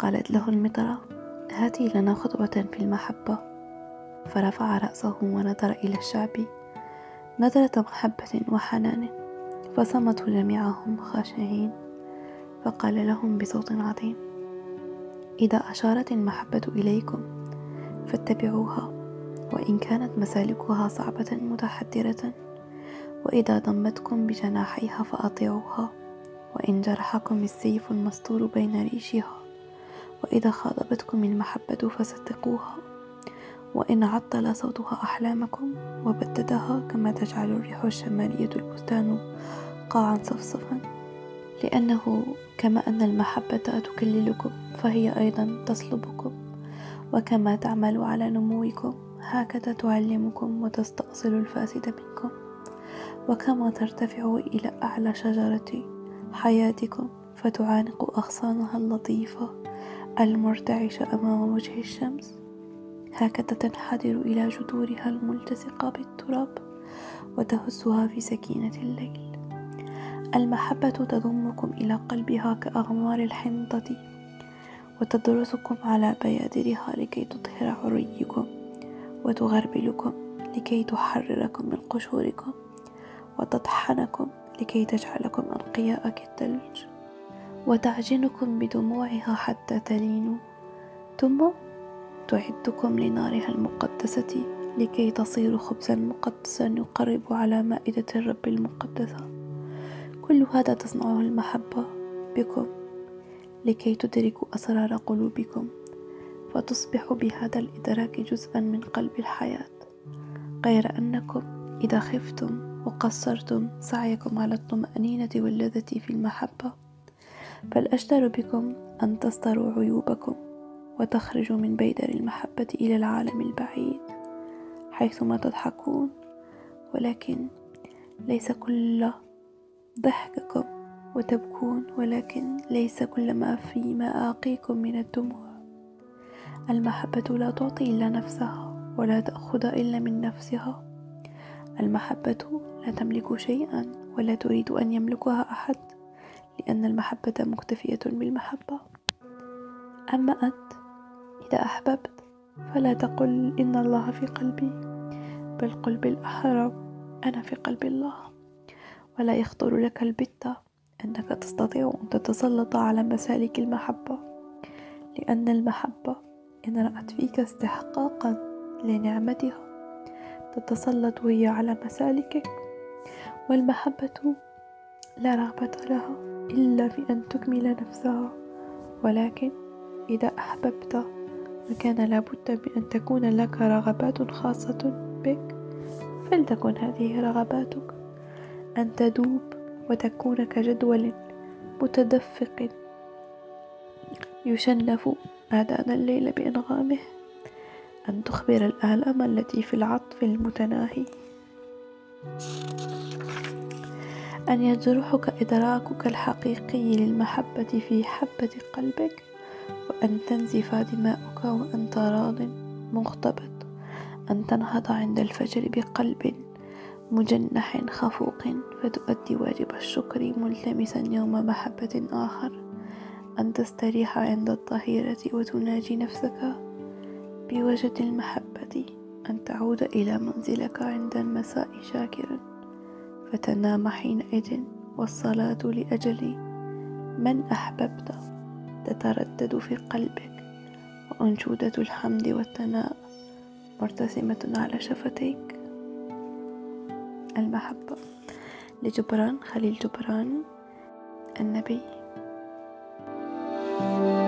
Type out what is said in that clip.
قالت له المطرة هاتي لنا خطوة في المحبة. فرفع رأسه ونظر إلى الشعب نظرة محبة وحنان فصمتوا جميعهم خاشعين فقال لهم بصوت عظيم إذا أشارت المحبة إليكم فاتبعوها وإن كانت مسالكها صعبة متحدرة وإذا ضمتكم بجناحيها فأطيعوها وإن جرحكم السيف المسطور بين ريشها. وإذا خاضبتكم المحبة فصدقوها وإن عطل صوتها أحلامكم وبددها كما تجعل الريح الشمالية البستان قاعا صفصفا لأنه كما أن المحبة تكللكم فهي أيضا تصلبكم وكما تعمل على نموكم هكذا تعلمكم وتستأصل الفاسد منكم وكما ترتفع إلى أعلى شجرة حياتكم فتعانق أغصانها اللطيفة. المرتعشة أمام وجه الشمس. هكذا تنحدر إلى جذورها الملتصقة بالتراب وتهزها في سكينة الليل. المحبة تضمكم إلى قلبها كأغمار الحنطة وتدرسكم على بيادرها لكي تطهر عريكم وتغربلكم لكي تحرركم من قشوركم وتطحنكم لكي تجعلكم أنقياء كالثلج. وتعجنكم بدموعها حتى تلينوا. ثم تعدكم لنارها المقدسة لكي تصيروا خبزا مقدسا يقرب على مائدة الرب المقدسة. كل هذا تصنعه المحبة بكم لكي تدركوا أسرار قلوبكم فتصبح بهذا الإدراك جزءا من قلب الحياة. غير أنكم إذا خفتم وقصرتم سعيكم على الطمأنينة واللذة في المحبة. فالأجدر بكم أن تستروا عيوبكم وتخرجوا من بيدر المحبة إلى العالم البعيد حيثما تضحكون ولكن ليس كل ضحككم وتبكون ولكن ليس كل ما في مآقيكم من الدموع. المحبة لا تعطي إلا نفسها ولا تأخذ إلا من نفسها. المحبة لا تملك شيئا ولا تريد أن يملكها أحد. لأن المحبة مكتفية بالمحبة. أما أنت إذا أحببت فلا تقل إن الله في قلبي بل قل بالأحرى أنا في قلب الله. ولا يخطر لك البتة أنك تستطيع أن تتسلط على مسالك المحبة لأن المحبة إن رأت فيك استحقاقا لنعمتها تتسلط هي على مسالكك والمحبة لا رغبة لها. إلا في أن تكمل نفسها. ولكن إذا أحببت فكان لابد بأن تكون لك رغبات خاصة بك. فلتكن هذه رغباتك. أن تذوب وتكون كجدول متدفق. يشنف آذان الليل بأنغامه. أن تخبر الآلام التي في العطف المتناهي. أن يجرحك إدراكك الحقيقي للمحبة في حبة قلبك وأن تنزف دماؤك وأنت راض مغتبط أن تنهض عند الفجر بقلب مجنح خفوق فتؤدي واجب الشكر ملتمسا يوم محبة آخر أن تستريح عند الظهيرة وتناجي نفسك بوجد المحبة أن تعود إلى منزلك عند المساء شاكرا. فتنام حينئذ والصلاة لأجلي. من أحببت؟ تتردد في قلبك. وأنشودة الحمد والثناء مرتسمة على شفتيك. المحبة. لجبران خليل جبران النبي. thank you